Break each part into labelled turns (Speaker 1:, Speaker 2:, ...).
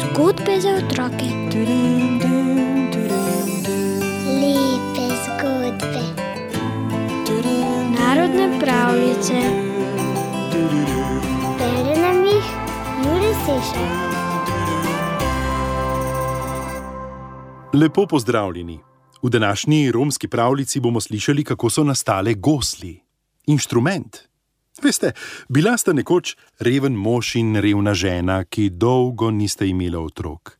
Speaker 1: Zgodbe za otroke.
Speaker 2: Lepe zgodbe.
Speaker 1: Narodne pravljice.
Speaker 2: Bere nam jih Juri Sešar.
Speaker 3: Lepo pozdravljeni. V današnji romski pravljici bomo slišali, kako so nastale gosli. Inštrument. Veste, bila sta nekoč reven mož in revna žena, ki dolgo nista imela otrok.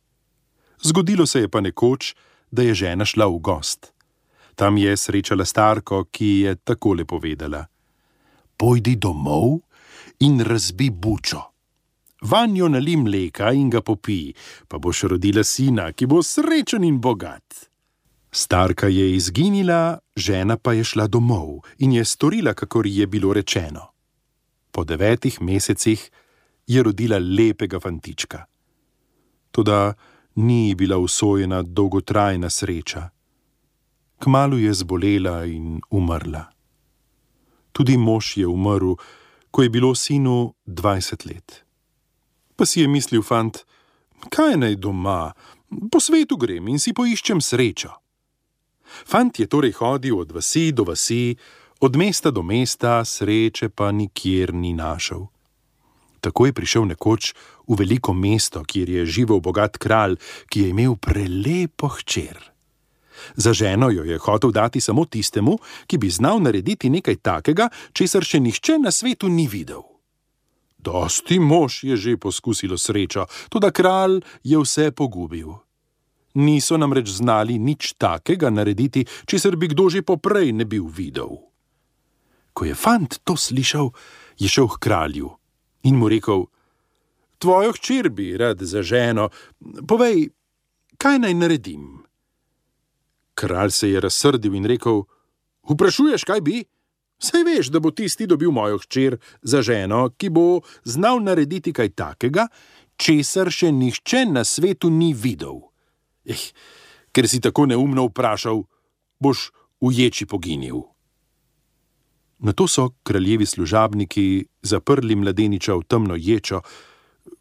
Speaker 3: Zgodilo se je pa nekoč, da je žena šla v gost. Tam je srečala starko, ki je takole povedala: Pojdi domov in razbi bučo. Vanjo nali mleka in ga popij, pa boš rodila sina, ki bo srečen in bogat. Starka je izginila, žena pa je šla domov in je storila, kakor ji je bilo rečeno. Po devetih mesecih je rodila lepega fantička. Toda ni ji bila usojena dolgotrajna sreča. Kmalu je zbolela in umrla. Tudi mož je umrl, ko je bilo sinu dvajset let. Pa si je mislil fant, kaj naj doma, po svetu grem in si poiščem srečo. Fant je torej hodil od vasi do vasi, od mesta do mesta, sreče pa nikjer ni našel. Tako je prišel nekoč v veliko mesto, kjer je živel bogat kralj, ki je imel prelepo hčer. Za ženo jo je hotel dati samo tistemu, ki bi znal narediti nekaj takega, česar še nihče na svetu ni videl. Dosti mož je že poskusilo srečo, tudi kralj je vse pogubil. Niso namreč znali nič takega narediti, česar bi kdo že poprej ne bil videl. Ko je fant to slišal, je šel k kralju in mu rekel: Tvojo hčer bi rad za ženo, povej, kaj naj naredim. Kralj se je razsrdil in rekel: Vprašuješ, kaj bi? Saj veš, da bo tisti dobil mojo hčer za ženo, ki bo znal narediti kaj takega, česar še nihče na svetu ni videl. Eh, ker si tako neumno vprašal, boš v ječi poginil. Na to so kraljevi služabniki zaprli mladeniča v temno ječo.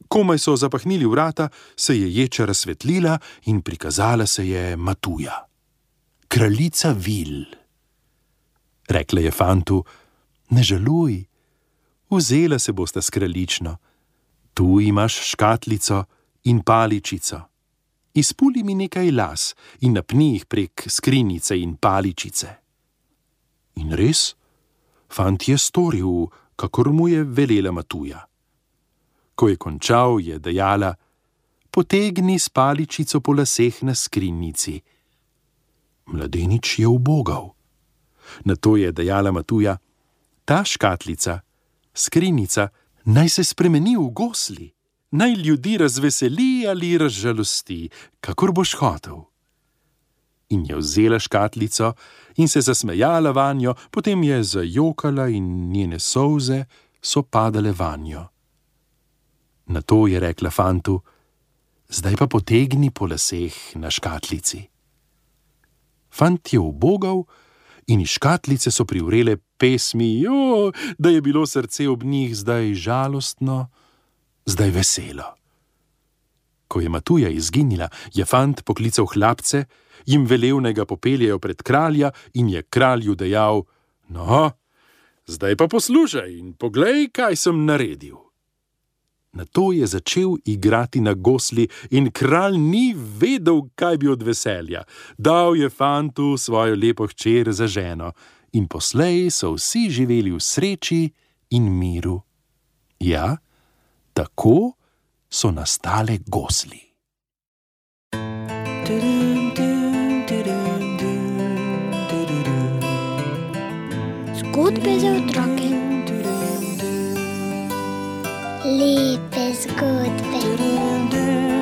Speaker 3: Komaj so zapahnili vrata, se je ječa razsvetlila in prikazala se je Matuja. Kraljica Vil. Rekla je fantu: Ne žaluj, vzela se bosta s kraljično. Tu imaš škatlico in paličico. Izpuli mi nekaj las in napni jih prek skrinjice in paličice. In res? Fant je storil, kakor mu je velela Matuja. Ko je končal, je dejala: Potegni s paličico po laseh na skrinjici. Mladenič je ubogal. Na to je dejala Matuja: Ta škatlica, skrinjica, naj se spremeni v gosli, naj ljudi razveseli ali razžalosti, kakor boš hotel in je vzela škatlico in se zasmejala vanjo, potem je zajokala in njene solze so padale vanjo. Na to je rekla fantu: Zdaj pa potegni po laseh na škatlici. Fant je ubogal in iz škatlice so privrele pesmi, jo, da je bilo srce ob njih zdaj žalostno, zdaj veselo. Ko je Matuja izginila, je fant poklical hlapce, jim velel, naj ga popeljejo pred kralja, in je kralju dejal: No, zdaj pa poslušaj in poglej, kaj sem naredil. Na to je začel igrati na gosli, in kralj ni vedel, kaj bi od veselja. Dal je fantu svojo lepo hčer za ženo, in poslej so vsi živeli v sreči in miru. Ja, tako so nastale gosli.
Speaker 1: Tudum, tudum, tudum, Zgodbe za otroke. Lepe zgodbe.